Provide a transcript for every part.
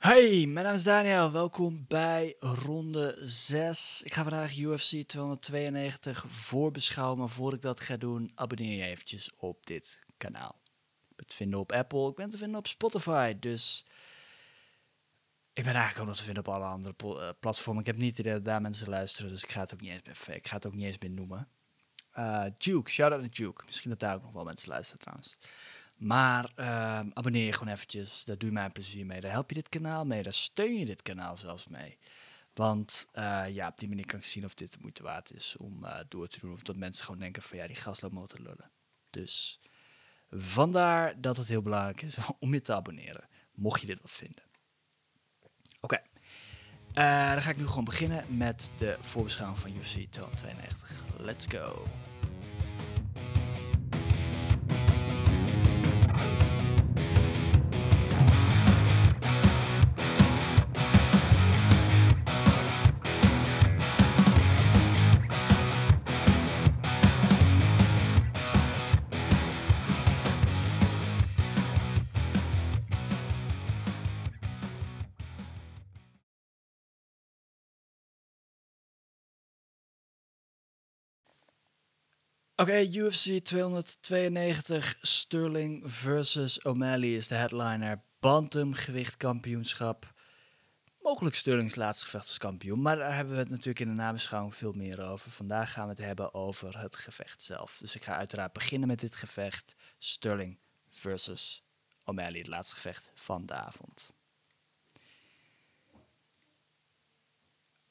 Hey, mijn naam is Daniel. Welkom bij ronde 6. Ik ga vandaag UFC 292 voorbeschouwen. Maar voordat ik dat ga doen, abonneer je eventjes op dit kanaal. Ik ben te vinden op Apple, ik ben te vinden op Spotify. Dus ik ben eigenlijk ook nog te vinden op alle andere eh, platformen. Ik heb niet dat daar mensen luisteren, dus ik ga het ook niet eens meer, ik ga het ook niet eens meer noemen. Eh, Duke, shout-out naar Duke. Misschien dat daar ook nog wel mensen luisteren trouwens. Maar ehm, abonneer je gewoon eventjes. Daar doe je mij een plezier mee. Daar help je dit kanaal mee. Daar steun je dit kanaal zelfs mee. Want eh, ja, op die manier kan ik zien of dit de moeite waard is om eh, door te doen. Of dat mensen gewoon denken van ja, die gast loopt te lullen. Dus vandaar dat het heel belangrijk is om je te abonneren. Mocht je dit wat vinden. Oké. Eh, dan ga ik nu gewoon beginnen met de voorbeschouwing van UFC 292. Let's go. Oké, UFC 292 Sterling versus O'Malley is de headliner. Bantamgewicht kampioenschap. Mogelijk Sterlings laatste gevecht als kampioen, maar daar hebben we het natuurlijk in de nabeschouwing veel meer over. Vandaag gaan we het hebben over het gevecht zelf. Dus ik ga uiteraard beginnen met dit gevecht. Sterling versus O'Malley, het laatste gevecht van de avond.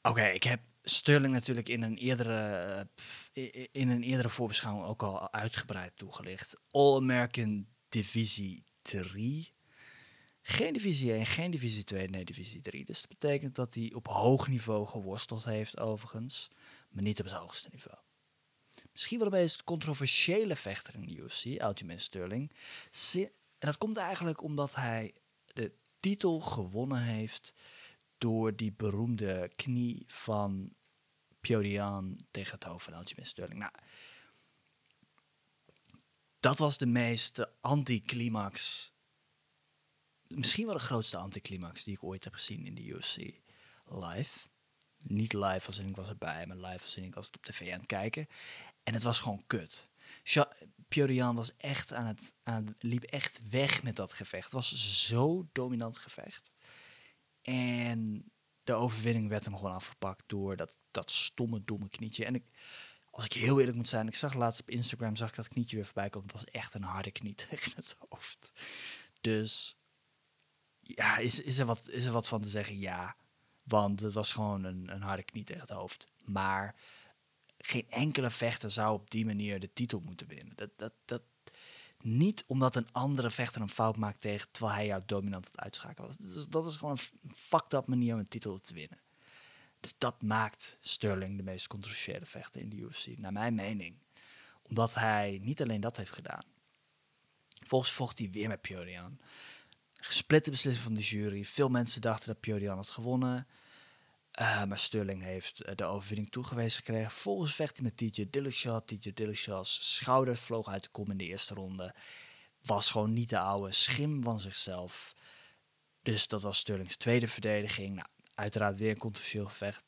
Oké, ik heb Sterling natuurlijk in een eerdere, in een eerdere voorbeschouwing ook al uitgebreid toegelicht. All-American Divisie 3. Geen divisie 1, geen divisie 2, nee divisie 3. Dus dat betekent dat hij op hoog niveau geworsteld heeft overigens, maar niet op het hoogste niveau. Misschien wel de meest controversiële vechter in de UFC, Aljamain Sterling. En dat komt eigenlijk omdat hij de titel gewonnen heeft door die beroemde knie van Piodian tegen het hoofd van Aljamain Sterling. Nou, dat was de meest anticlimax, misschien wel de grootste anticlimax die ik ooit heb gezien in de UFC live. Niet live als ik was erbij, maar live als ik was het op tv aan het kijken. En het was gewoon kut. Piodian was echt aan het, aan liep echt weg met dat gevecht. Het was zo dominant gevecht. En de overwinning werd hem gewoon afgepakt door dat, dat stomme, domme knietje. En ik, als ik heel eerlijk moet zijn, ik zag laatst op Instagram zag ik dat knietje weer voorbij komen. Het was echt een harde knie tegen het hoofd. Dus ja, is, is, er wat, is er wat van te zeggen? Ja. Want het was gewoon een, een harde knie tegen het hoofd. Maar geen enkele vechter zou op die manier de titel moeten winnen. Dat, dat, dat, niet omdat een andere vechter een fout maakt tegen terwijl hij jou dominant het uitschakelen was. Dat is, gewoon een fucked up manier om een titel te winnen. Dus dat maakt Sterling de meest controversiële vechter in de UFC, naar mijn mening. Omdat hij niet alleen dat heeft gedaan. Volgens vocht hij weer met Piorian. Gesplitte beslissing van de jury. Veel mensen dachten dat Piorian had gewonnen. Uh, maar Sterling heeft uh, de overwinning toegewezen gekregen. Volgens vecht met TJ Dillashaw. TJ Dillashaw's schouder vloog uit de kom in de eerste ronde. Was gewoon niet de oude schim van zichzelf. Dus dat was Sterlings tweede verdediging. Nou, uiteraard weer een controversieel gevecht.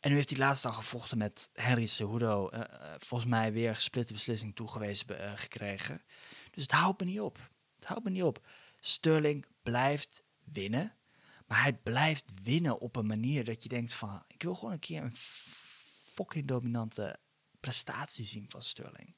En nu heeft hij laatst al gevochten met Henry Cejudo. Uh, volgens mij weer een gesplitte beslissing toegewezen gekregen. Dus het houdt me niet op. Het houdt me niet op. Sterling blijft winnen. Maar hij blijft winnen op een manier dat je denkt van... Ik wil gewoon een keer een fucking dominante prestatie zien van Sterling.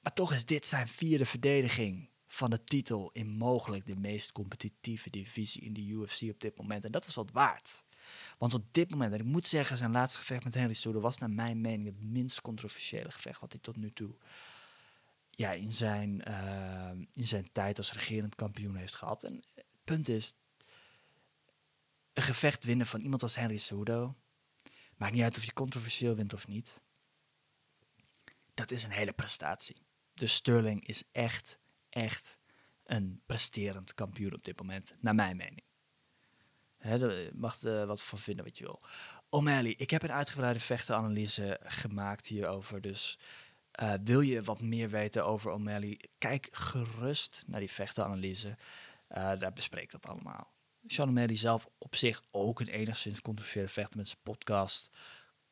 Maar toch is dit zijn vierde verdediging van de titel in mogelijk de meest competitieve divisie in de UFC op dit moment. En dat is wat waard. Want op dit moment, en ik moet zeggen, zijn laatste gevecht met Henry Cejudo was naar mijn mening het minst controversiële gevecht wat hij tot nu toe ja, in, zijn, uh, in zijn tijd als regerend kampioen heeft gehad. En het punt is, een gevecht winnen van iemand als Henry Cejudo, maakt niet uit of je controversieel wint of niet, dat is een hele prestatie. Dus Sterling is echt, echt een presterend kampioen op dit moment, naar mijn mening. He, mag er wat van vinden wat je wil. O'Malley, ik heb een uitgebreide vechtenanalyse gemaakt hierover, dus Uh, wil je wat meer weten over O'Malley? Kijk gerust naar die vechtenanalyse. Uh, daar bespreek ik dat allemaal. Sean O'Malley zelf op zich ook een enigszins controversiële vechter met zijn podcast.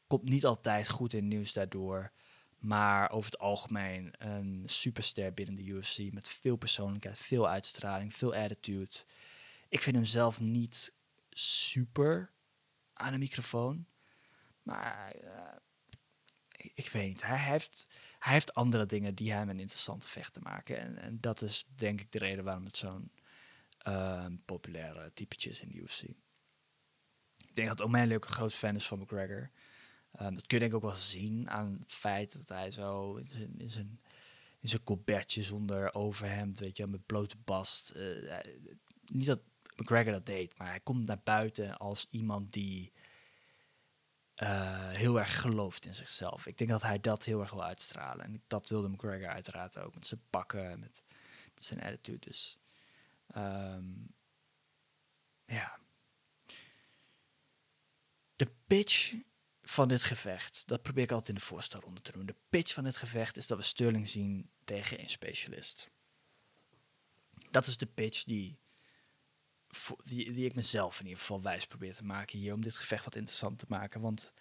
Komt niet altijd goed in nieuws daardoor. Maar over het algemeen een superster binnen de UFC. Met veel persoonlijkheid, veel uitstraling, veel attitude. Ik vind hem zelf niet super aan de microfoon. Maar ik, ik, weet niet. Hij heeft, hij heeft andere dingen die hem een interessante vechter maken. En, en dat is denk ik de reden waarom het zo'n uh, populaire typetje is in de UFC. Ik denk dat O'Malley ook een groot fan is van McGregor. Um, dat kun je denk ik ook wel zien aan het feit dat hij zo in zijn, in zijn, in zijn colbertje zonder overhemd, weet je, met blote bast. Uh, niet dat McGregor dat deed, maar hij komt naar buiten als iemand die heel erg gelooft in zichzelf. Ik denk dat hij dat heel erg wil uitstralen. En dat wilde McGregor uiteraard ook, met zijn pakken, met, zijn attitude. Dus um, ja. De pitch van dit gevecht, dat probeer ik altijd in de voorstelronde te doen. De pitch van dit gevecht is dat we Sterling zien tegen een specialist. Dat is de pitch die, die, ik mezelf in ieder geval wijs probeer te maken hier, om dit gevecht wat interessant te maken. Want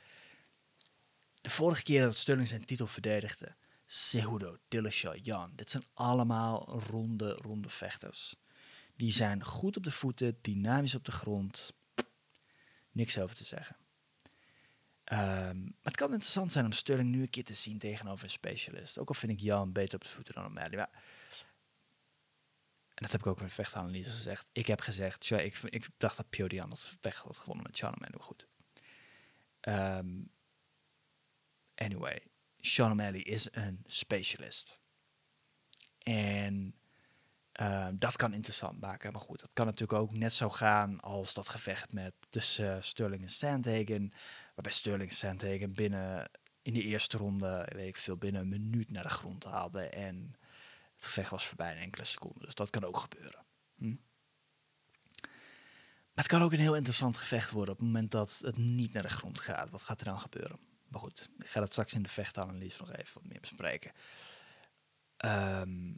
de vorige keer dat Sterling zijn titel verdedigde, Cejudo, Dillashaw, Jan, dit zijn allemaal ronde, ronde vechters. Die zijn goed op de voeten, dynamisch op de grond. Niks over te zeggen. Maar het kan interessant zijn om Sterling nu een keer te zien tegenover een specialist. Ook al vind ik Jan beter op de voeten dan O'Malley. Maar dat heb ik ook in de vechtanalyse gezegd. Ik heb gezegd, ik, ik dacht dat Pio het vecht had gewonnen met O'Malley. Maar goed. Um, anyway, Sean O'Malley is een specialist. En uh, dat kan interessant maken. Maar goed, dat kan natuurlijk ook net zo gaan als dat gevecht met tussen uh, Sterling en Sandhagen. Waarbij Sterling en Sandhagen binnen in de eerste ronde, weet ik veel, binnen een minuut naar de grond haalde. En het gevecht was voorbij in enkele seconden. Dus dat kan ook gebeuren. Hm? Maar het kan ook een heel interessant gevecht worden op het moment dat het niet naar de grond gaat. Wat gaat er dan gebeuren? Maar goed, ik ga dat straks in de vechtanalyse nog even wat meer bespreken. Um,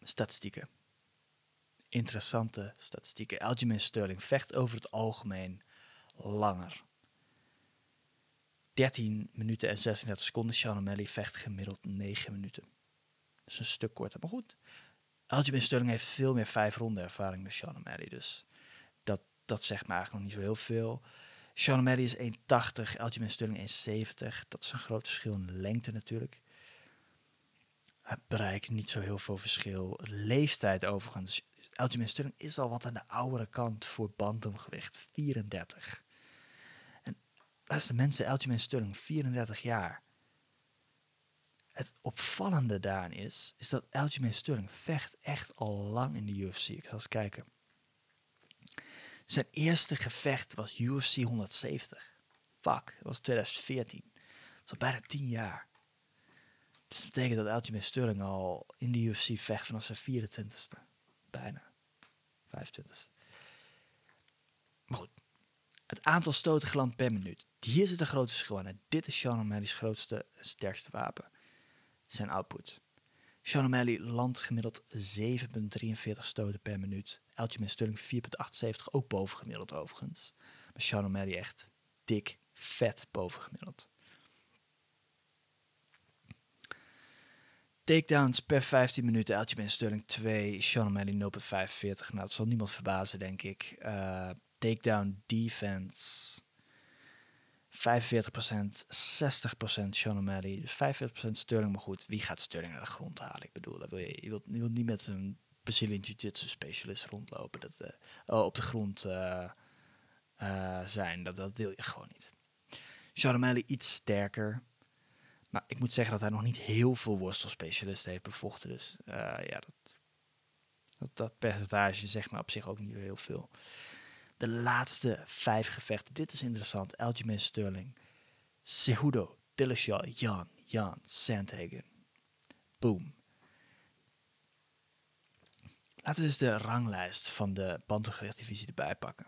statistieken. Interessante statistieken. Aljamain Sterling vecht over het algemeen langer. 13 minuten en 36 seconden. Sean O'Malley vecht gemiddeld 9 minuten. Dat is een stuk korter, maar goed. Aljamain Sterling heeft veel meer vijf ronden ervaring dan Sean O'Malley. Dus dat, dat zegt me eigenlijk nog niet zo heel veel. Sean O'Malley is 1,80, Aljamain Sterling 1,70. Dat is een groot verschil in lengte natuurlijk. Het bereikt niet zo heel veel verschil. Leeftijd overigens. Aljamain Sterling is al wat aan de oudere kant voor bantamgewicht. 34. De mensen, Aljamain Sterling, 34 jaar. Het opvallende daarin is, is dat Aljamain Sterling vecht echt al lang in de UFC. Ik zal eens kijken. Zijn eerste gevecht was UFC 170. Fuck, dat was 2014. Dat is al bijna 10 jaar. Dus dat betekent dat Aljamain Sterling al in de UFC vecht vanaf zijn 24ste. Bijna. 25ste. Maar goed. Het aantal stoten geland per minuut. Hier zit een groot verschil dit is Sean O'Malley's grootste en sterkste wapen. Zijn output. Sean O'Malley landt gemiddeld 7,43 stoten per minuut. Aljamain Sterling 4,78, ook bovengemiddeld overigens. Maar Sean O'Malley echt dik, vet bovengemiddeld. Takedowns per 15 minuten. Aljamain Sterling 2, Sean O'Malley 0,45. Nou, dat zal niemand verbazen, denk ik. Uh, takedown defense 45%, 60% Sean O'Malley. Dus 45% Sterling, maar goed, wie gaat Sterling naar de grond halen? Ik bedoel, je, wilt, je wilt niet met een Brazilian Jiu-Jitsu specialist rondlopen. Dat, uh, op de grond uh, uh, zijn. Dat, dat wil je gewoon niet. Sean O'Malley iets sterker. Maar ik moet zeggen dat hij nog niet heel veel worstelspecialisten heeft bevochten. Dus ja, dat, dat, dat, percentage zegt maar op zich ook niet heel veel. De laatste vijf gevechten. Dit is interessant. Aljamain Sterling. Cejudo. Dillashaw. Jan. Jan. Sandhagen. Boom. Laten we eens de ranglijst van de bantamgewichtdivisie erbij pakken.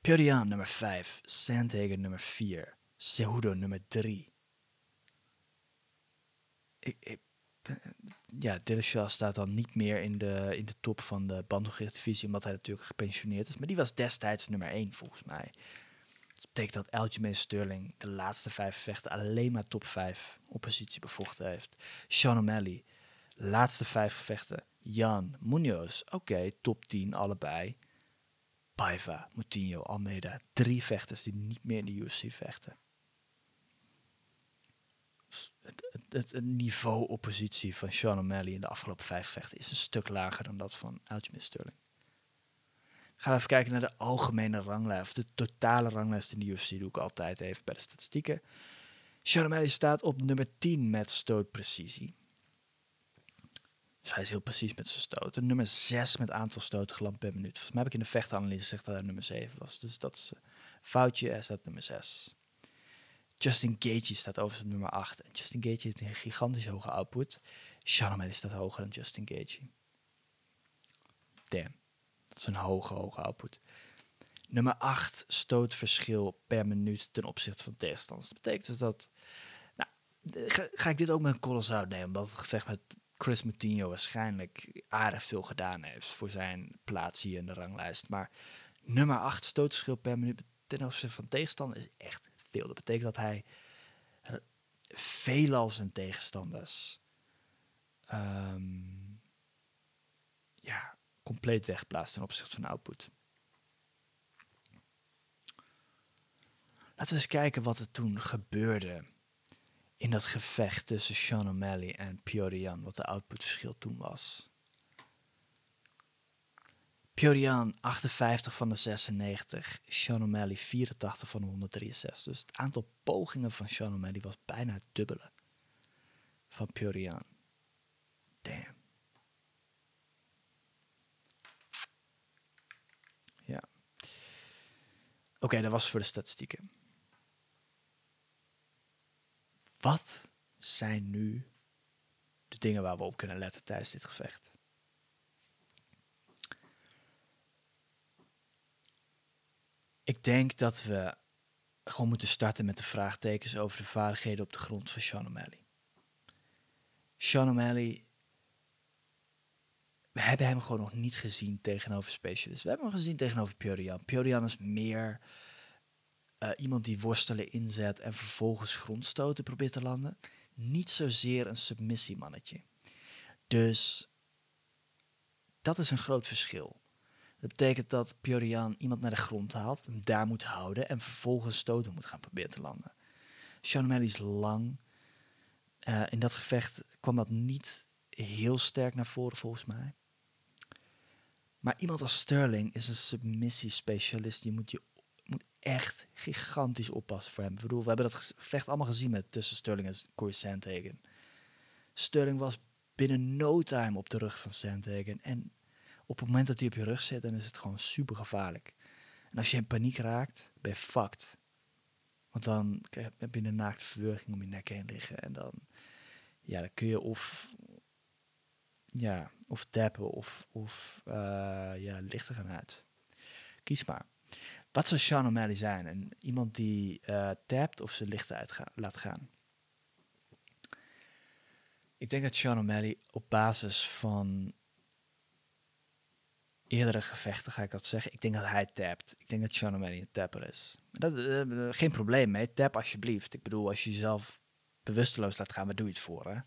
Pyorian nummer 5, Sandhagen nummer 4, Cejudo nummer 3. Ik, ik, ja, Dillashaw staat dan niet meer in de, in de top van de bantamgewicht omdat hij natuurlijk gepensioneerd is. Maar die was destijds nummer 1 volgens mij. Dat betekent dat Aljamain Sterling de laatste vijf vechten alleen maar top 5 oppositie bevochten heeft. Sean O'Malley, laatste vijf gevechten. Jan, Munoz, oké, top 10 allebei. Paiva, Moutinho, Almeida. Drie vechters die niet meer in de UFC vechten. Het, het, niveau oppositie van Sean O'Malley in de afgelopen vijf vechten is een stuk lager dan dat van Aljamain Sterling. Gaan we even kijken naar de algemene ranglijst, de totale ranglijst in de UFC, doe ik altijd even bij de statistieken. Sean O'Malley staat op nummer 10 met stootprecisie. Dus hij is heel precies met zijn stoten. Nummer 6 met aantal stoten per minuut. Volgens mij heb ik in de vechtanalyse gezegd dat hij nummer 7 was. Dus dat is een foutje. Hij staat nummer 6. Justin Gaethje staat overigens nummer 8. En Justin Gaethje heeft een gigantisch hoge output. Sean O'Malley staat hoger dan Justin Gaethje. Damn. Dat is een hoge, hoge output. Nummer 8 stootverschil per minuut ten opzichte van tegenstanders. Dat betekent dus dat... Nou, ga, ik dit ook met een colossal nemen, omdat het gevecht met Chris Moutinho waarschijnlijk aardig veel gedaan heeft voor zijn plaats hier in de ranglijst. Maar nummer 8 stootverschil per minuut ten opzichte van tegenstander is echt veel. Dat betekent dat hij veelal zijn tegenstanders um, ja, compleet wegplaatst ten opzichte van output. Laten we eens kijken wat er toen gebeurde in dat gevecht tussen Sean O'Malley en Piorian, wat de outputverschil toen was. Piorian 58 van de 96, Sean O'Malley 84 van de 163. Dus het aantal pogingen van Sean O'Malley was bijna het dubbele van Piorian. Damn. Ja. Oké, dat was voor de statistieken. Wat zijn nu de dingen waar we op kunnen letten tijdens dit gevecht? Ik denk dat we gewoon moeten starten met de vraagtekens over de vaardigheden op de grond van Sean O'Malley. Sean O'Malley, we hebben hem gewoon nog niet gezien tegenover specialists. We hebben hem gezien tegenover Piorian. Piorian is meer uh, iemand die worstelen inzet en vervolgens grondstoten probeert te landen. Niet zozeer een submissiemannetje. Dus dat is een groot verschil. Dat betekent dat Piorian iemand naar de grond haalt, hem daar moet houden en vervolgens stoten moet gaan proberen te landen. Sean O'Malley is lang. Uh, in dat gevecht kwam dat niet heel sterk naar voren volgens mij. Maar iemand als Sterling is een submissiespecialist. Die moet je moet echt gigantisch oppassen voor hem. Ik bedoel, we hebben dat gevecht allemaal gezien met tussen Sterling en Corey Sandhagen. Sterling was binnen no time op de rug van Sandhagen. En op het moment dat hij op je rug zit, dan is het gewoon super gevaarlijk. En als je in paniek raakt, ben je fucked. Want dan heb je een naakte verwerking om je nek heen liggen. En dan, ja, dan kun je of, ja, of tappen of, of uh, ja, lichten gaan uit. Kies maar. Wat zou Sean O'Malley zijn? En iemand die uh, tapt of zijn lichten uit laat gaan? Ik denk dat Sean O'Malley op basis van eerdere gevechten, ga ik dat zeggen. Ik denk dat hij tapt. Ik denk dat Sean O'Malley een tapper is. Dat, uh, geen probleem mee. Tap alsjeblieft. Ik bedoel, als je jezelf bewusteloos laat gaan, waar doe je het voor? Hè?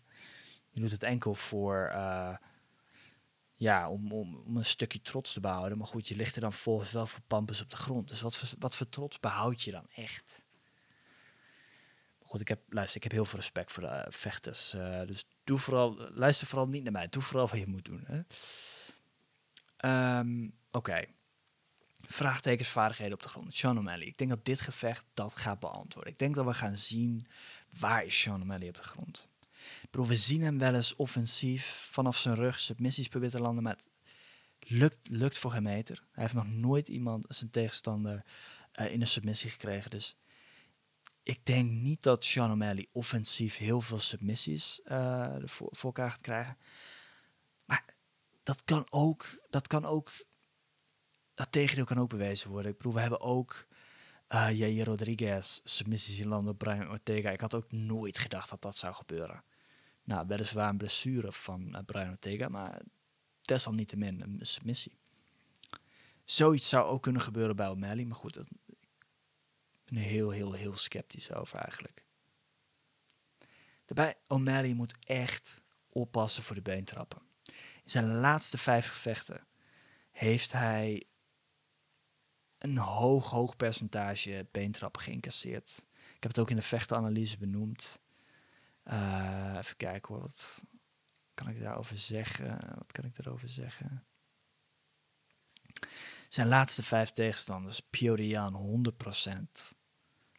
Je doet het enkel voor... Uh, ja, om, om, een stukje trots te behouden. Maar goed, je ligt er dan volgens wel voor pampers op de grond. Dus wat voor, wat voor trots behoud je dan echt? goed, ik heb, luister, ik heb heel veel respect voor de vechters. Dus doe vooral, luister vooral niet naar mij. Doe vooral wat je moet doen. Hè? Um, Oké. Okay. Vraagtekens, vaardigheden op de grond. Sean O'Malley. Ik denk dat dit gevecht dat gaat beantwoorden. Ik denk dat we gaan zien waar is Sean O'Malley op de grond. Bro, we zien hem wel eens offensief vanaf zijn rug submissies proberen te landen, maar het lukt, lukt voor geen meter. Hij heeft nog nooit iemand, zijn tegenstander, uh, in een submissie gekregen. Dus ik denk niet dat Sean O'Malley offensief heel veel submissies uh, voor, voor elkaar gaat krijgen. Maar dat kan ook, dat kan ook, dat tegendeel kan ook bewezen worden. Ik bedoel, we hebben ook Uh, Jair Rodriguez, submissies in landen Brian Ortega. Ik had ook nooit gedacht dat dat zou gebeuren. Nou, weliswaar een blessure van uh, Brian Ortega, maar desalniettemin een submissie. Zoiets zou ook kunnen gebeuren bij O'Malley, maar goed, ik ben er heel, heel, heel sceptisch over eigenlijk. Daarbij, O'Malley moet echt oppassen voor de beentrappen. Zijn laatste vijf gevechten heeft hij een hoog, hoog percentage beentrappen geïncasseerd. Ik heb het ook in de vechtenanalyse benoemd. Uh, even kijken hoor, wat kan ik daarover zeggen? Wat kan ik daarover zeggen? Zijn laatste vijf tegenstanders, Piorian 100%.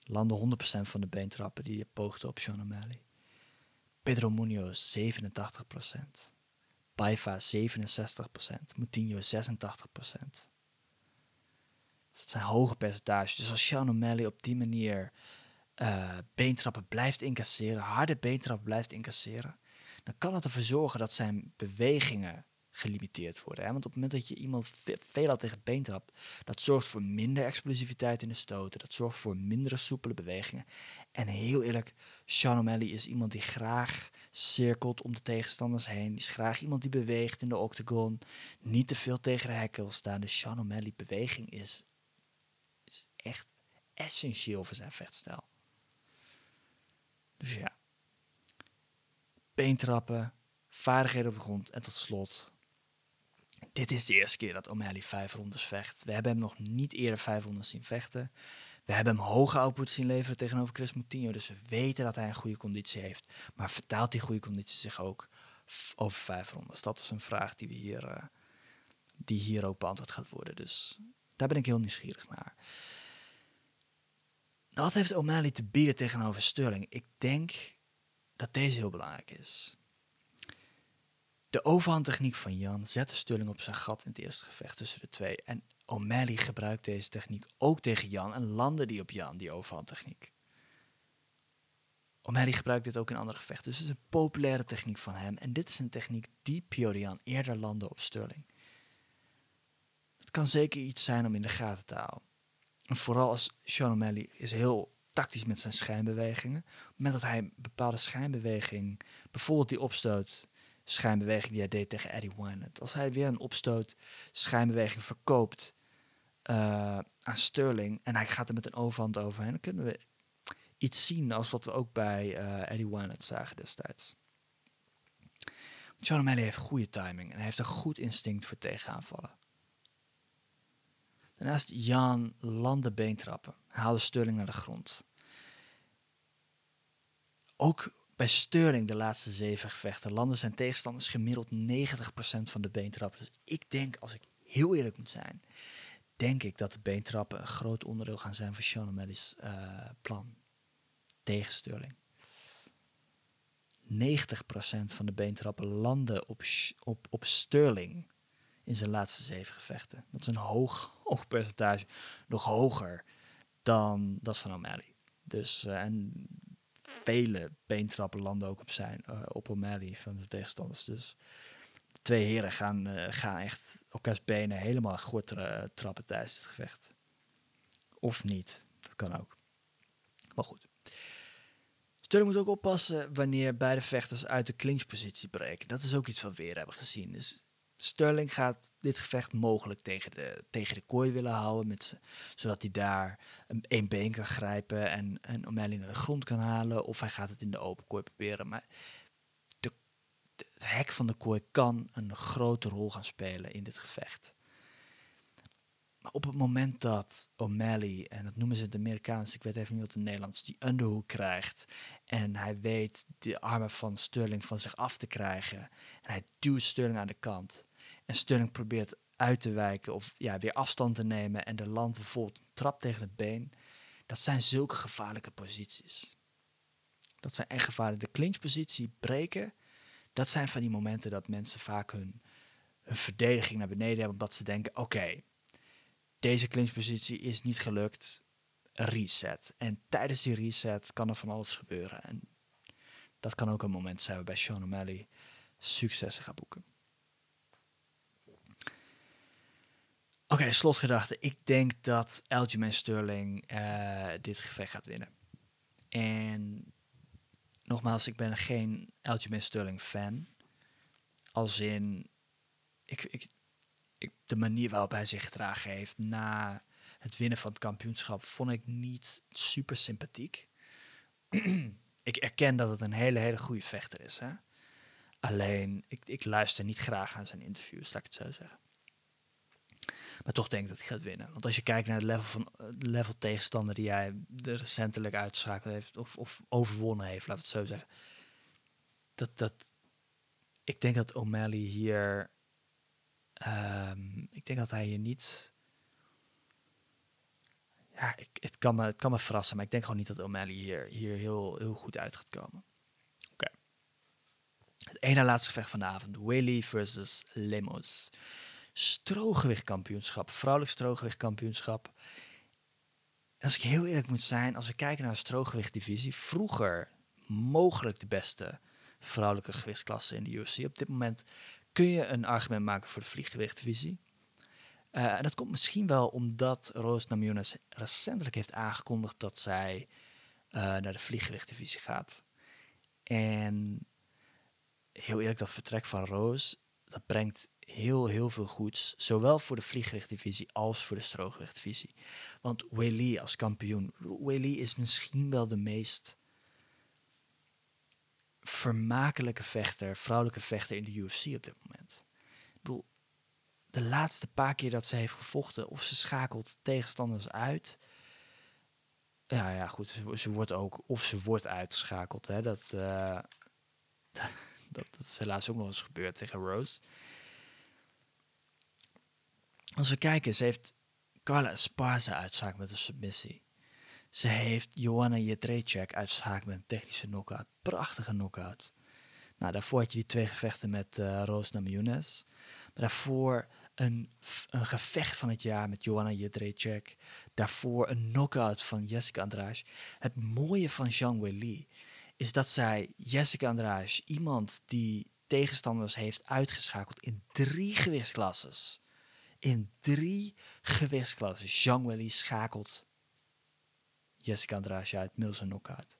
Landde 100% van de beentrappen die je poogde op Sean O'Malley. Pedro Munoz 87%. Paiva 67%. Moutinho 86%. Dus het zijn hoge percentages. Dus als Sean O'Malley op die manier uh, beentrappen blijft incasseren, harde beentrappen blijft incasseren, dan kan het ervoor zorgen dat zijn bewegingen gelimiteerd worden. Hè? Want op het moment dat je iemand veelal tegen het been trapt, dat zorgt voor minder explosiviteit in de stoten, dat zorgt voor mindere soepele bewegingen. En heel eerlijk, Sean O'Malley is iemand die graag cirkelt om de tegenstanders heen. Is graag iemand die beweegt in de octagon, niet te veel tegen de hekken staan. De Sean O'Malley beweging is is echt essentieel voor zijn vechtstijl. Dus ja. Beentrappen, vaardigheden op de grond en tot slot. Dit is de eerste keer dat O'Malley vijf rondes vecht. We hebben hem nog niet eerder vijf rondes zien vechten. We hebben hem hoge output zien leveren tegenover Chris Moutinho. Dus we weten dat hij een goede conditie heeft. Maar vertaalt die goede conditie zich ook over vijf rondes? Dat is een vraag die, we hier, uh, die hier ook beantwoord gaat worden. Dus daar ben ik heel nieuwsgierig naar. Wat heeft O'Malley te bieden tegenover Sterling? Ik denk dat deze heel belangrijk is. De overhandtechniek van Jan zette Sterling op zijn gat in het eerste gevecht tussen de twee. En O'Malley gebruikt deze techniek ook tegen Jan en landde die op Jan, die overhandtechniek. O'Malley gebruikt dit ook in andere gevechten. Dus het is een populaire techniek van hem. En dit is een techniek die Piorian eerder landde op Sterling kan zeker iets zijn om in de gaten te houden. En vooral als Sean O'Malley is heel tactisch met zijn schijnbewegingen. Op het moment dat hij een bepaalde schijnbeweging, bijvoorbeeld die opstoot schijnbeweging die hij deed tegen Eddie Wynand. Als hij weer een opstoot schijnbeweging verkoopt uh, aan Sterling en hij gaat er met een overhand overheen, dan kunnen we iets zien als wat we ook bij uh, Eddie Wynand zagen destijds. Sean O'Malley heeft goede timing en hij heeft een goed instinct voor tegenaanvallen. Daarnaast Jan landde beentrappen. haalde Sterling naar de grond. Ook bij Sterling de laatste zeven gevechten landen zijn tegenstanders gemiddeld 90% van de beentrappen. Dus ik denk, als ik heel eerlijk moet zijn, denk ik dat de beentrappen een groot onderdeel gaan zijn van Sean O'Malley's uh, plan tegen Sterling. 90% van de beentrappen landen op, op, op Sterling in zijn laatste zeven gevechten. Dat is een hoog, hoog percentage. Nog hoger dan dat van O'Malley. Dus, uh, en vele beentrappen landen ook op zijn, uh, op O'Malley van de tegenstanders. Dus de twee heren gaan, uh, gaan echt elkaars benen helemaal goed tra trappen tijdens het gevecht. Of niet, dat kan ook. Maar goed. Sterling moet ook oppassen wanneer beide vechters uit de clinchpositie breken. Dat is ook iets wat we weer hebben gezien. Dus Sterling gaat dit gevecht mogelijk tegen de, tegen de kooi willen houden, met zodat hij daar een, een been kan grijpen en, en O'Malley naar de grond kan halen. Of hij gaat het in de open kooi proberen. Maar de, het hek van de kooi kan een grote rol gaan spelen in dit gevecht. Maar op het moment dat O'Malley, en dat noemen ze het Amerikaans, ik weet even niet wat het Nederlands, die underhook krijgt. En hij weet de armen van Sterling van zich af te krijgen. En hij duwt Sterling aan de kant. En Sterling probeert uit te wijken of ja, weer afstand te nemen en de land bijvoorbeeld een trap tegen het been. Dat zijn zulke gevaarlijke posities. Dat zijn echt gevaarlijke. De clinchpositie breken, dat zijn van die momenten dat mensen vaak hun, verdediging naar beneden hebben, omdat ze denken: oké, deze clinchpositie is niet gelukt. Reset. En tijdens die reset kan er van alles gebeuren. En dat kan ook een moment zijn waarbij Sean O'Malley successen gaat boeken. Oké, slotgedachte. Ik denk dat Aljamain Sterling eh, dit gevecht gaat winnen. En nogmaals, ik ben geen Aljamain Sterling fan. Als in, ik, ik, de manier waarop hij zich gedragen heeft na het winnen van het kampioenschap vond ik niet super sympathiek. ik erken dat het een hele, hele goede vechter is. Hè? Alleen, ik, ik luister niet graag naar zijn interviews, laat ik het zo zeggen. Maar toch denk ik dat hij gaat winnen. Want als je kijkt naar het level, van, het level tegenstander die hij recentelijk uitschakeld heeft, of, of overwonnen heeft, laat het zo zeggen. Dat, dat, ik denk dat O'Malley hier. Um, ik denk dat hij hier niet. Ja, ik, het, kan me, het kan me verrassen, maar ik denk gewoon niet dat O'Malley hier, hier heel, heel goed uit gaat komen. Oké. Het ene laatste gevecht van de avond: Whaley versus Lemos strogewichtkampioenschap, vrouwelijk strogewichtkampioenschap. En als ik heel eerlijk moet zijn, als we kijken naar de strogewichtdivisie, vroeger mogelijk de beste vrouwelijke gewichtsklasse in de UFC. Op dit moment kun je een argument maken voor de vlieggewichtdivisie. Uh, en dat komt misschien wel omdat Roos Namajunas recentelijk heeft aangekondigd dat zij uh, naar de vlieggewichtdivisie gaat. En heel eerlijk, dat vertrek van Roos, dat brengt heel, heel veel goeds. Zowel voor de vlieggewichtdivisie als voor de strooggewichtdivisie. Want Weili als kampioen. Weili is misschien wel de meest vermakelijke vechter, vrouwelijke vechter in de UFC op dit moment. Ik bedoel, de laatste paar keer dat ze heeft gevochten, of ze schakelt tegenstanders uit. Ja, ja, goed. Ze, wordt ook, of ze wordt uitgeschakeld. Hè. Dat, uh, dat, dat is helaas ook nog eens gebeurd tegen Rose. Als we kijken, ze heeft Carla Esparza uitzaak met een submissie. Ze heeft Joanna Jedrzejczyk uitzaak met een technische knockout. Prachtige knockout. Nou, daarvoor had je die twee gevechten met uh, Roos. Maar daarvoor een, een gevecht van het jaar met Joanna Jedrzejczyk. Daarvoor een knockout van Jessica Andrade. Het mooie van Zhang Weili is dat zij Jessica Andrade, iemand die tegenstanders heeft uitgeschakeld in drie gewichtsklasses in drie gewichtsklassen. Zhang Weili schakelt Jessica Andrade uit middels een knockout.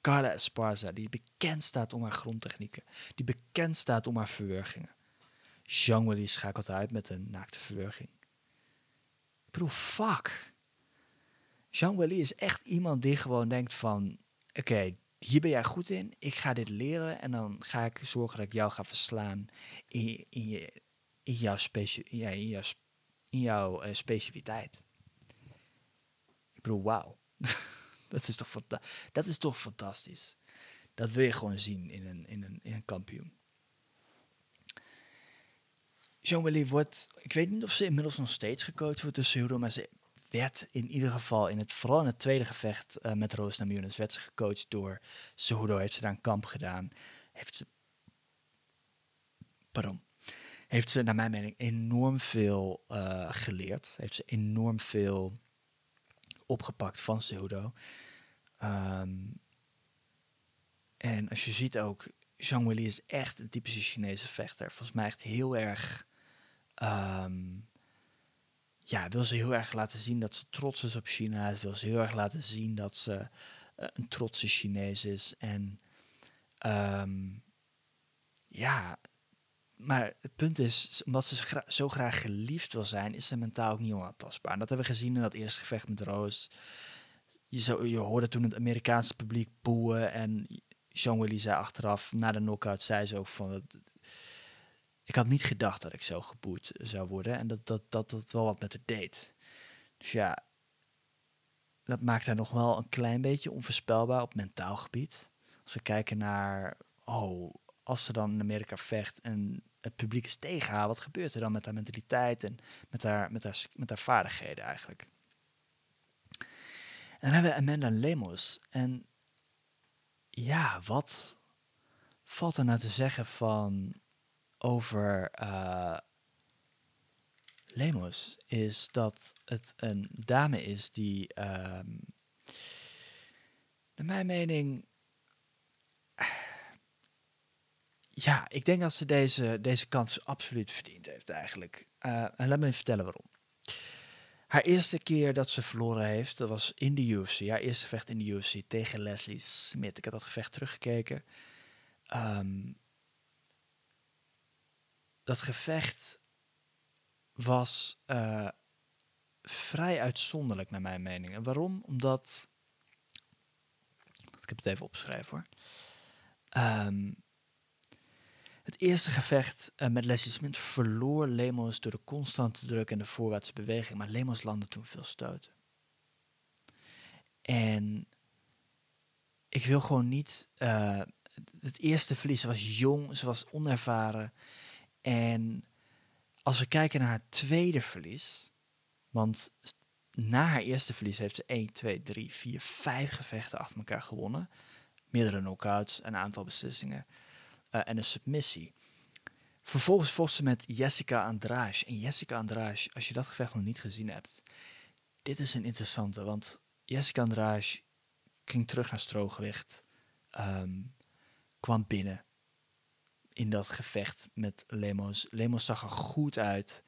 Carla Esparza, die bekend staat om haar grondtechnieken, die bekend staat om haar verwergingen. Zhang Weili schakelt uit met een naakte verwerging. Ik bedoel, fuck. Zhang Weili is echt iemand die gewoon denkt van... Oké, hier ben jij goed in, ik ga dit leren... en dan ga ik zorgen dat ik jou ga verslaan in in je in jouw, specie ja, in jouw, in jouw uh, specialiteit. Ik bedoel, wauw. dat, is toch dat is toch fantastisch. Dat wil je gewoon zien in een, in een, in een kampioen. Jean-Willy wordt, ik weet niet of ze inmiddels nog steeds gecoacht wordt door Cejudo, maar ze werd in ieder geval in het, vooral in het tweede gevecht uh, met Roos Namajunas, werd ze gecoacht door Cejudo, heeft ze daar een kamp gedaan, heeft ze, pardon, heeft ze naar mijn mening enorm veel uh, geleerd. Heeft ze enorm veel opgepakt van pseudo. Um, en als je ziet ook, Zhang Weili is echt een typische Chinese vechter. Volgens mij echt heel erg... Um, ja, wil ze heel erg laten zien dat ze trots is op China. Wil ze heel erg laten zien dat ze uh, een trotse Chinees is. En um, ja, maar het punt is, omdat ze zo graag geliefd wil zijn, is ze mentaal ook niet onaantastbaar. En dat hebben we gezien in dat eerste gevecht met Roos. Je, je hoorde toen het Amerikaanse publiek boeien. En Jean Willy zei achteraf, na de knockout, zei ze ook van... Ik had niet gedacht dat ik zo geboet zou worden. En dat dat, dat, dat wel wat met het deed. Dus ja, dat maakt haar nog wel een klein beetje onvoorspelbaar op mentaal gebied. Als we kijken naar, oh, als ze dan in Amerika vecht en het publiek is tegen haar, wat gebeurt er dan met haar mentaliteit en met haar, met haar, met haar vaardigheden eigenlijk? En dan hebben we Amanda Lemos. En ja, wat valt er nou te zeggen van over uh, Lemos? Is dat het een dame is die, um, naar mijn mening, ja, ik denk dat ze deze, deze kans absoluut verdiend heeft eigenlijk. Uh, en laat me even vertellen waarom. Haar eerste keer dat ze verloren heeft, dat was in de UFC. Haar eerste gevecht in de UFC tegen Leslie Smith. Ik heb dat gevecht teruggekeken. Um, dat gevecht was uh, vrij uitzonderlijk naar mijn mening. En waarom? Omdat... Ik heb het even opgeschreven hoor. Um, het eerste gevecht uh, met Leslie verloor Lemos door de constante druk en de voorwaartse beweging. Maar Lemos landde toen veel stoten. En ik wil gewoon niet... Uh, het eerste verlies, was jong, ze was onervaren. En als we kijken naar haar tweede verlies, want na haar eerste verlies heeft ze 1, 2, 3, 4, 5 gevechten achter elkaar gewonnen. Meerdere knockouts, een aantal beslissingen uh, en een submissie. Vervolgens vocht ze met Jessica Andrade. En Jessica Andrade, als je dat gevecht nog niet gezien hebt, dit is een interessante, want Jessica Andrade ging terug naar strooggewicht, um, kwam binnen, in dat gevecht met Lemos. Lemos zag er goed uit.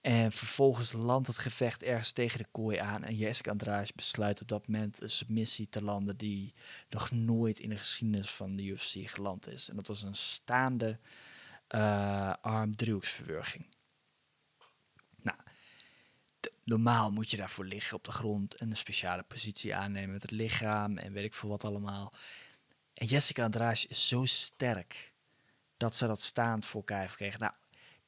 En vervolgens landt het gevecht ergens tegen de kooi aan. En Jessica Andrade besluit op dat moment een submissie te landen die nog nooit in de geschiedenis van de UFC geland is. En dat was een staande uh, arm driehoeksverwurging. Nou, normaal moet je daarvoor liggen op de grond en een speciale positie aannemen met het lichaam en weet ik veel wat allemaal. En Jessica Andrade is zo sterk dat ze dat staand voor elkaar heeft gekregen. Nou,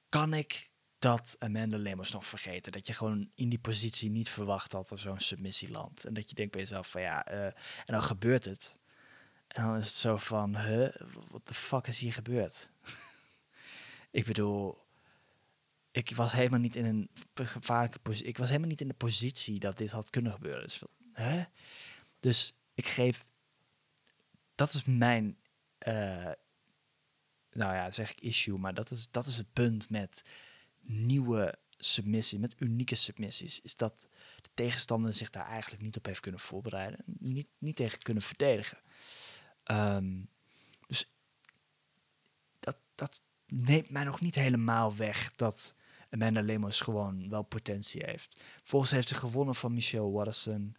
kan ik dat Amanda Lemos nog vergeten? Dat je gewoon in die positie niet verwacht had er zo'n submissie landt. En dat je denkt bij jezelf van ja, uh, en dan gebeurt het. En dan is het zo van, huh, wat de fuck is hier gebeurd? ik bedoel, ik was helemaal niet in een gevaarlijke positie. Ik was helemaal niet in de positie dat dit had kunnen gebeuren. Dus, dus ik geef, dat is mijn uh, nou ja, zeg ik issue, maar dat is, dat is het punt met nieuwe submissies, met unieke submissies, is dat de tegenstander zich daar eigenlijk niet op heeft kunnen voorbereiden, niet, niet tegen kunnen verdedigen. Um, dus dat, dat neemt mij nog niet helemaal weg dat Amanda Lemos gewoon wel potentie heeft. Vervolgens heeft ze gewonnen van Michelle Watterson,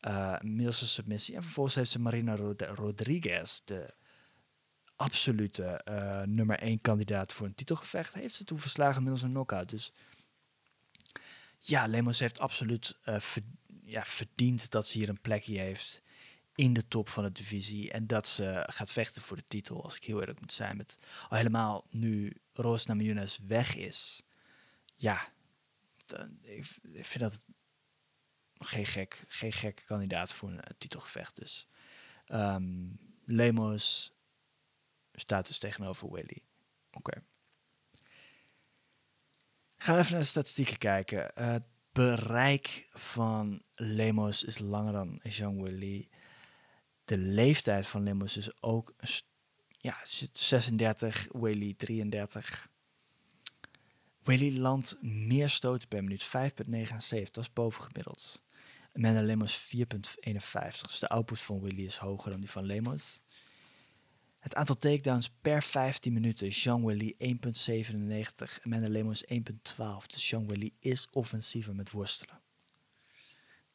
uh, middels een submissie. En vervolgens heeft ze Marina Rodriguez, de absolute uh, nummer 1 kandidaat voor een titelgevecht. Heeft ze toen verslagen middels een knockout. Dus ja, Lemos heeft absoluut ver, ja, verdiend dat ze hier een plekje heeft in de top van de divisie. En dat ze gaat vechten voor de titel, als ik heel eerlijk moet zijn. Met, al helemaal nu Roos Namajunas weg is. Ja, dan, ik, vind dat geen gek, geen gek kandidaat voor een titelgevecht. Dus um, Lemos staat dus tegenover Willy. Oké. Gaan we even naar de statistieken kijken. het bereik van Lemos is langer dan Jean Willy. De leeftijd van Lemos is ook ja, 36, Willy 33. Willy landt meer stoten per minuut, 5,79. Dat is bovengemiddeld. Amanda Lemos 4,51. Dus de output van Willy is hoger dan die van Lemos. Het aantal takedowns per 15 minuten. Jean Willy 1,97. Amanda Lemos 1,12. Dus Jean Willy is offensiever met worstelen.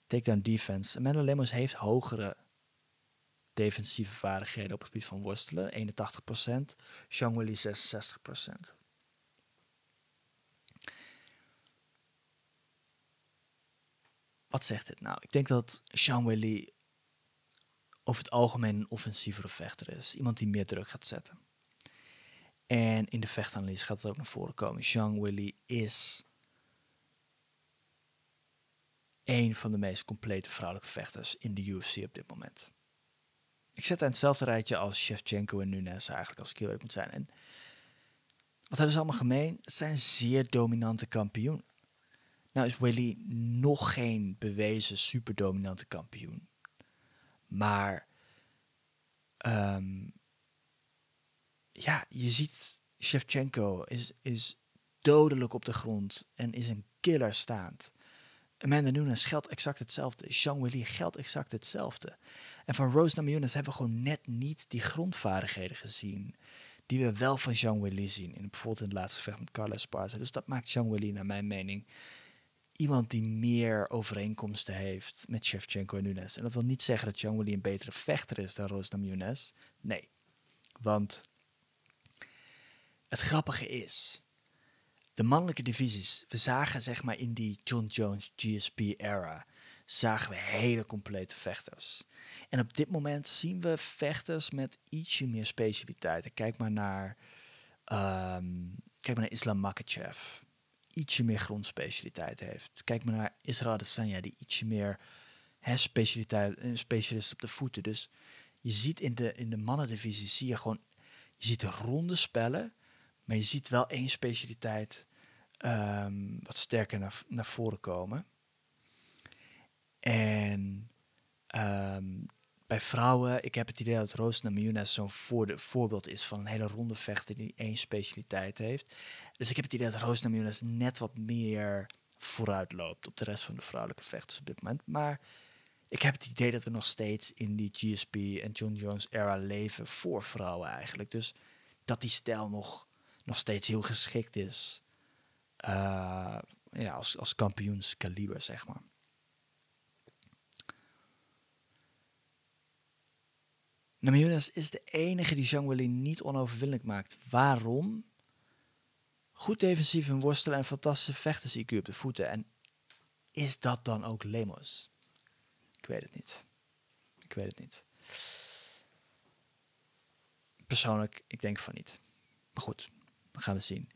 Takedown defense. Amanda Lemos heeft hogere defensieve vaardigheden op het gebied van worstelen. 81%. Jean Willy 66%. Wat zegt dit nou? Ik denk dat Jean Willy over het algemeen een offensievere vechter is. Iemand die meer druk gaat zetten. En in de vechtanalyse gaat het ook naar voren komen. Jean Willy is een van de meest complete vrouwelijke vechters in de UFC op dit moment. Ik zet aan hetzelfde rijtje als Shevchenko en Nunes eigenlijk, als ik heel moet zijn. En wat hebben ze allemaal gemeen? Het zijn zeer dominante kampioenen. Nou is Willy nog geen bewezen superdominante kampioen. Maar um, ja, je ziet Shevchenko is, is dodelijk op de grond en is een killer staand. Amanda Nunes geldt exact hetzelfde. Jean Willy geldt exact hetzelfde. En van Rose Namajunas hebben we gewoon net niet die grondvaardigheden gezien die we wel van Zhang Weili zien. In, bijvoorbeeld in het laatste gevecht met Carlos Esparza. Dus dat maakt Zhang Weili naar mijn mening iemand die meer overeenkomsten heeft met Shevchenko en Nunes. En dat wil niet zeggen dat Zhang Weili een betere vechter is dan Rosnam Nunes. Nee, want het grappige is, de mannelijke divisies, we zagen zeg maar in die John Jones GSP era, zagen we hele complete vechters. En op dit moment zien we vechters met ietsje meer specialiteiten. Kijk maar naar, um, kijk maar naar Islam Makachev, ietsje meer grondspecialiteit heeft. Kijk maar naar Israël Adesanya, die ietsje meer specialiteit, een specialist op de voeten. Dus je ziet in de, in de mannendivisie, zie je gewoon, je ziet ronde spellen, maar je ziet wel één specialiteit um, wat sterker naar, naar voren komen. En um, bij vrouwen, ik heb het idee dat Roos Namajunas zo'n voor voorbeeld is van een hele ronde vechter die één specialiteit heeft. Dus ik heb het idee dat Roos net wat meer vooruit loopt op de rest van de vrouwelijke vechters op dit moment. Maar ik heb het idee dat we nog steeds in die GSP en John Jones era leven voor vrouwen eigenlijk. Dus dat die stijl nog, nog steeds heel geschikt is uh, ja, als, als kampioenskaliber, zeg maar. Namajunas is de enige die Zhang Weili niet onoverwinnelijk maakt. Waarom? Goed defensief en worstelen en fantastische vechters IQ op de voeten. En is dat dan ook Lemos? Ik weet het niet. Ik weet het niet. Persoonlijk, ik denk van niet. Maar goed, dat gaan we zien.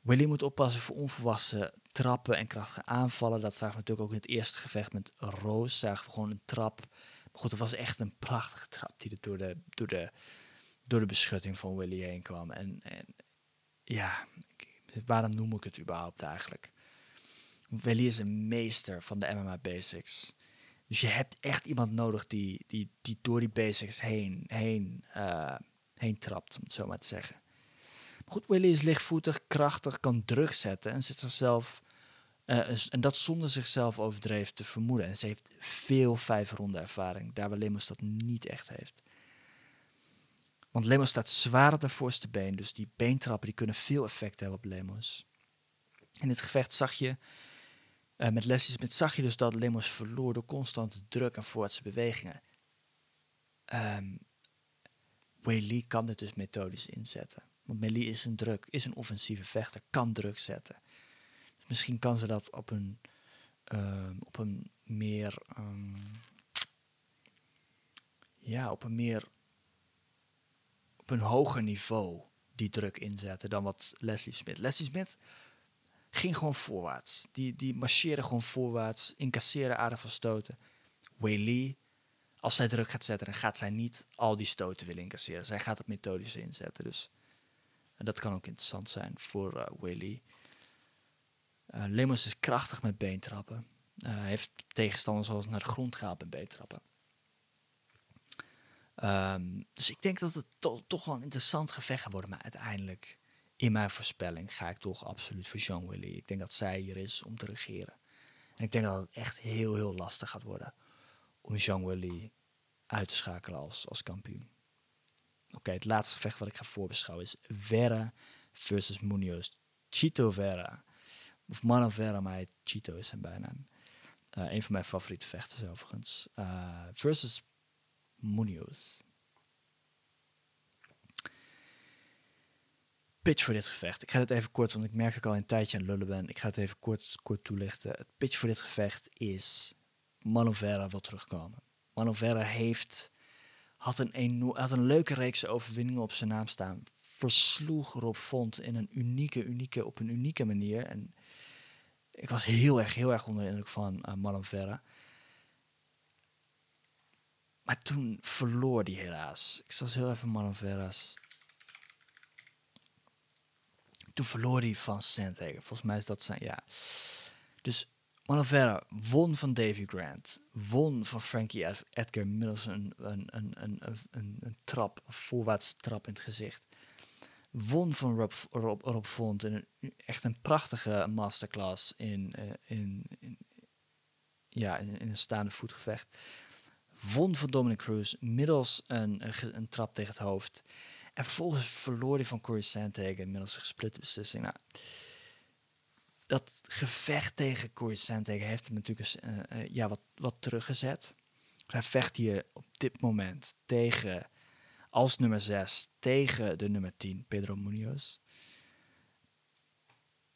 Willy moet oppassen voor onvolwassen trappen en krachtige aanvallen. Dat zagen we natuurlijk ook in het eerste gevecht met Roos. Zagen we gewoon een trap. Maar goed, het was echt een prachtige trap die er door de, door de, door de beschutting van Willy heen kwam. En, en ja, waarom noem ik het überhaupt eigenlijk? Willy is een meester van de MMA basics. Dus je hebt echt iemand nodig die, die, die door die basics heen, heen, uh, heen trapt, om het zo maar te zeggen. Goed, Willy is lichtvoetig, krachtig, kan druk zetten en zit zichzelf. Uh, en dat zonder zichzelf overdreven te vermoeden. En ze heeft veel vijf ronde ervaring, daar waar dat niet echt heeft. Want Lemos staat zwaar op de voorste been, dus die beentrappen die kunnen veel effect hebben op Lemos. In het gevecht zag je, uh, met Leslie Smith zag je dus dat Lemos verloor door constante druk en voorwaartse bewegingen. Um, Lee kan dit dus methodisch inzetten. Want Melly is een druk, is een offensieve vechter, kan druk zetten. Dus misschien kan ze dat op een, uh, op een meer. Um, ja, op een meer. Op een hoger niveau die druk inzetten dan wat Leslie Smith. Leslie Smith ging gewoon voorwaarts. Die, die marcheerde gewoon voorwaarts, incasseerde aardig van stoten. Wei als zij druk gaat zetten, dan gaat zij niet al die stoten willen incasseren. Zij gaat het methodisch inzetten. Dus en dat kan ook interessant zijn voor uh, Willy. Uh, Lemos is krachtig met beentrappen. Uh, heeft tegenstanders zoals naar de grond gaat met beentrappen. Um, dus ik denk dat het to toch wel een interessant gevecht gaat worden. Maar uiteindelijk, in mijn voorspelling, ga ik toch absoluut voor Jean Willy. Ik denk dat zij hier is om te regeren. En ik denk dat het echt heel, heel lastig gaat worden om Jean Willy uit te schakelen als, als kampioen. Oké, het laatste gevecht wat ik ga voorbeschouwen is Vera versus Munoz. Chito Vera. Of Mano Vera, maar Chito is zijn bijnaam. Uh, een van mijn favoriete vechters overigens. Uh, versus Munoz. Pitch voor dit gevecht. Ik ga het even kort, want ik merk dat ik al een tijdje aan lullen ben. Ik ga het even kort, kort toelichten. Het pitch voor dit gevecht is... Vera wil terugkomen. Vera heeft had een, had een leuke reeks overwinningen op zijn naam staan. Versloeg Rob Font in een unieke, unieke, op een unieke manier. En ik was heel erg, heel erg onder de indruk van uh, Marlon Vera. Maar toen verloor hij helaas. Ik zal heel even Marlon Vera's. Toen verloor hij van Sandhagen. Volgens mij is dat zijn, ja. Dus Manavera won van Davy Grant, won van Frankie Edgar middels een, een, een, een, een, trap, een voorwaartse trap in het gezicht. Won van Rob, Rob, Rob Font in echt een prachtige masterclass in, uh, in, in, ja, in, in, een staande voetgevecht. Won van Dominic Cruz middels een, een, trap tegen het hoofd. En vervolgens verloor hij van Corey Sandhagen inmiddels een gesplitte beslissing. Nou, dat gevecht tegen Corey Sandhagen heeft hem natuurlijk uh, uh, ja, wat, wat teruggezet. Hij vecht hier op dit moment tegen, als nummer 6, tegen de nummer 10, Pedro Munoz.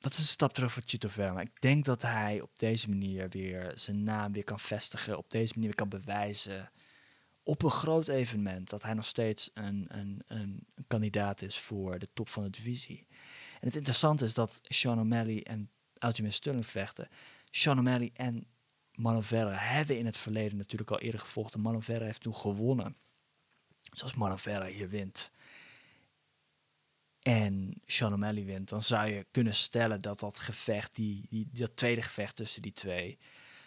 Dat is een stap terug voor Chito Vera. Maar ik denk dat hij op deze manier weer zijn naam weer kan vestigen. Op deze manier weer kan bewijzen op een groot evenement dat hij nog steeds een, een, een, kandidaat is voor de top van de divisie. En het interessante is dat Sean O'Malley en Aljamain Sterling vechten. Sean O'Malley en Manovera hebben in het verleden natuurlijk al eerder gevochten. Manovera heeft toen gewonnen. Zoals Manovera hier wint en Sean O'Malley wint, dan zou je kunnen stellen dat dat gevecht, die, die, dat tweede gevecht tussen die twee,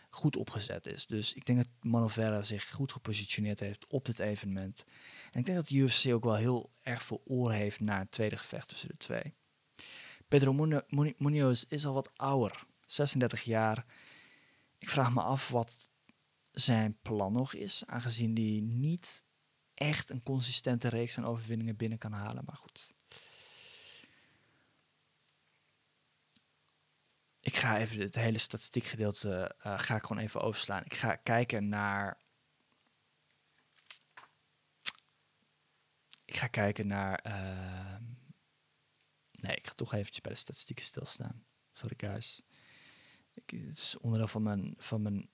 goed opgezet is. Dus ik denk dat Manovera zich goed gepositioneerd heeft op dit evenement. En ik denk dat de UFC ook wel heel erg veel oor heeft naar het tweede gevecht tussen de twee. Pedro Munoz is al wat ouder, 36 jaar. Ik vraag me af wat zijn plan nog is, aangezien hij niet echt een consistente reeks aan overwinningen binnen kan halen. Maar goed. Ik ga even het hele statistiekgedeelte uh, ga ik gewoon even overslaan. Ik ga kijken naar. Ik ga kijken naar. Uh, nee, ik ga toch eventjes bij de statistieken stilstaan. Sorry guys. Het is onderdeel van mijn, van, mijn,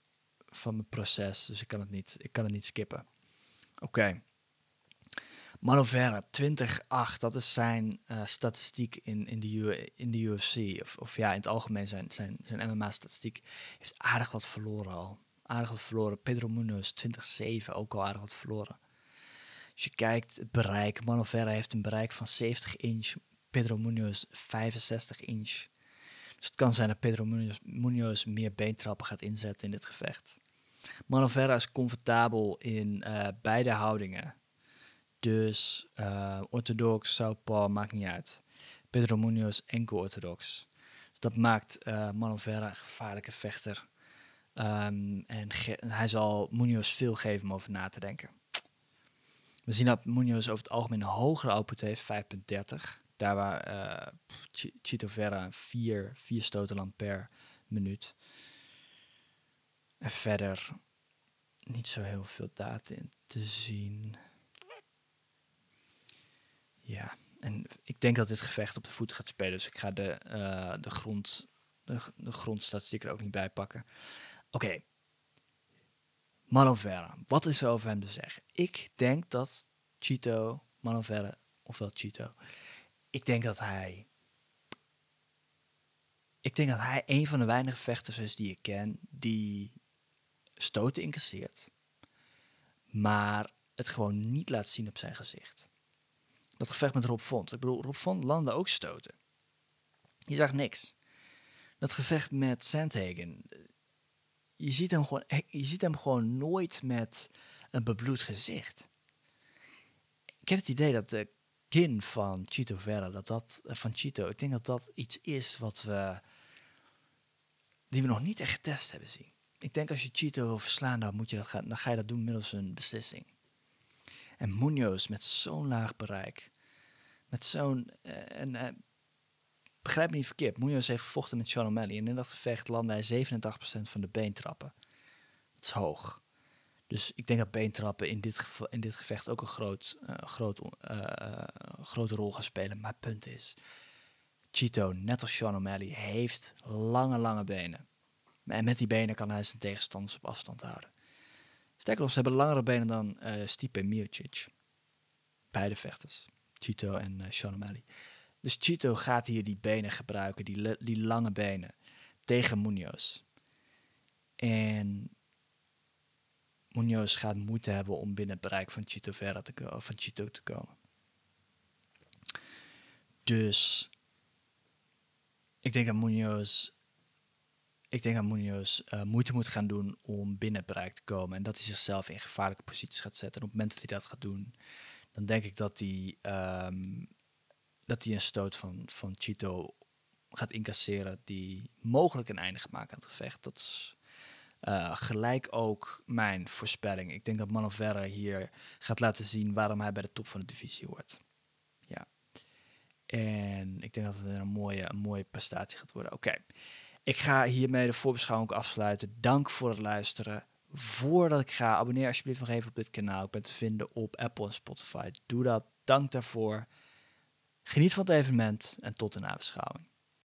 van mijn proces, dus ik kan het niet, ik kan het niet skippen. Oké. Manovera 20-8, dat is zijn uh, statistiek in, in, de, in de UFC. Of, of ja, in het algemeen zijn, zijn, zijn MMA-statistiek. Heeft aardig wat verloren al. Aardig wat verloren. Pedro Munoz 20-7, ook al aardig wat verloren. Als je kijkt, het bereik. Manovera heeft een bereik van 70 inch. Pedro Munoz 65 inch. Dus het kan zijn dat Pedro Munoz, Munoz meer beentrappen gaat inzetten in dit gevecht. Manovera is comfortabel in uh, beide houdingen. Dus uh, orthodox, southpaw, maakt niet uit. Pedro Munoz enkel orthodox. Dus dat maakt uh, Manovera een gevaarlijke vechter. Um, en hij zal Munoz veel geven om over na te denken. We zien dat Munoz over het algemeen een hogere output heeft, 5.30. Daar waar uh, Chito Vera 4, 4 stoten lang per minuut. En verder niet zo heel veel data in te zien. Ja, en ik denk dat dit gevecht op de voeten gaat spelen. Dus ik ga de, uh, de, grond, de, de grondstatistiek er ook niet bij pakken. Oké. Okay. Wat is er over hem te zeggen? Ik denk dat Chito, Manovera, ofwel Chito, ik denk dat hij. Ik denk dat hij een van de weinige vechters is die ik ken die stoten incasseert, maar het gewoon niet laat zien op zijn gezicht. Dat gevecht met Rob Font. Ik bedoel, Rob Font landde ook stoten. Je zag niks. Dat gevecht met Sandhagen. Je ziet hem gewoon, je ziet hem gewoon nooit met een bebloed gezicht. Ik heb het idee dat de kin van Chito Vera, dat dat, eh, van Chito, ik denk dat dat iets is wat we, die we nog niet echt getest hebben zien. Ik denk als je Chito verslaan, dan, moet je dat gaan, dan ga je dat doen middels een beslissing. En Munoz met zo'n laag bereik. Met zo'n... Uh, en, uh, begrijp me niet verkeerd. Munoz heeft gevochten met Sean O'Malley. En in dat gevecht landde hij 87% van de beentrappen. Dat is hoog. Dus ik denk dat beentrappen in dit, in dit gevecht ook een groot, uh, groot, grote rol gaan spelen. Maar punt is, Chito, net als Sean O'Malley, heeft lange, lange benen. En met die benen kan hij zijn tegenstanders op afstand houden. Sterker nog, ze hebben langere benen dan uh, Stipe Miocic. Beide vechters. Chito en uh, Sean O'Malley. Dus Chito gaat hier die benen gebruiken, die, die lange benen, tegen Munoz. En Munoz gaat moeite hebben om binnen het bereik van Chito, Vera te, van Chito te komen. Dus ik denk dat Munoz ik denk dat Munoz uh, moeite moet gaan doen om binnen bereik te komen. En dat hij zichzelf in gevaarlijke posities gaat zetten. En op het moment dat hij dat gaat doen, dan denk ik dat hij, um, dat hij een stoot van, van Chito gaat incasseren. Die mogelijk een einde gaat maken aan het gevecht. Dat is uh, gelijk ook mijn voorspelling. Ik denk dat Manovera hier gaat laten zien waarom hij bij de top van de divisie hoort. En ik denk dat het een mooie, een mooie prestatie gaat worden. Oké, ik ga hiermee de voorbeschouwing afsluiten. Dank voor het luisteren. Voordat ik ga, abonneer alsjeblieft nog even op dit kanaal. Ik ben te vinden op Apple en Spotify. Doe dat. Dank daarvoor. Geniet van het evenement en tot de nabeschouwing.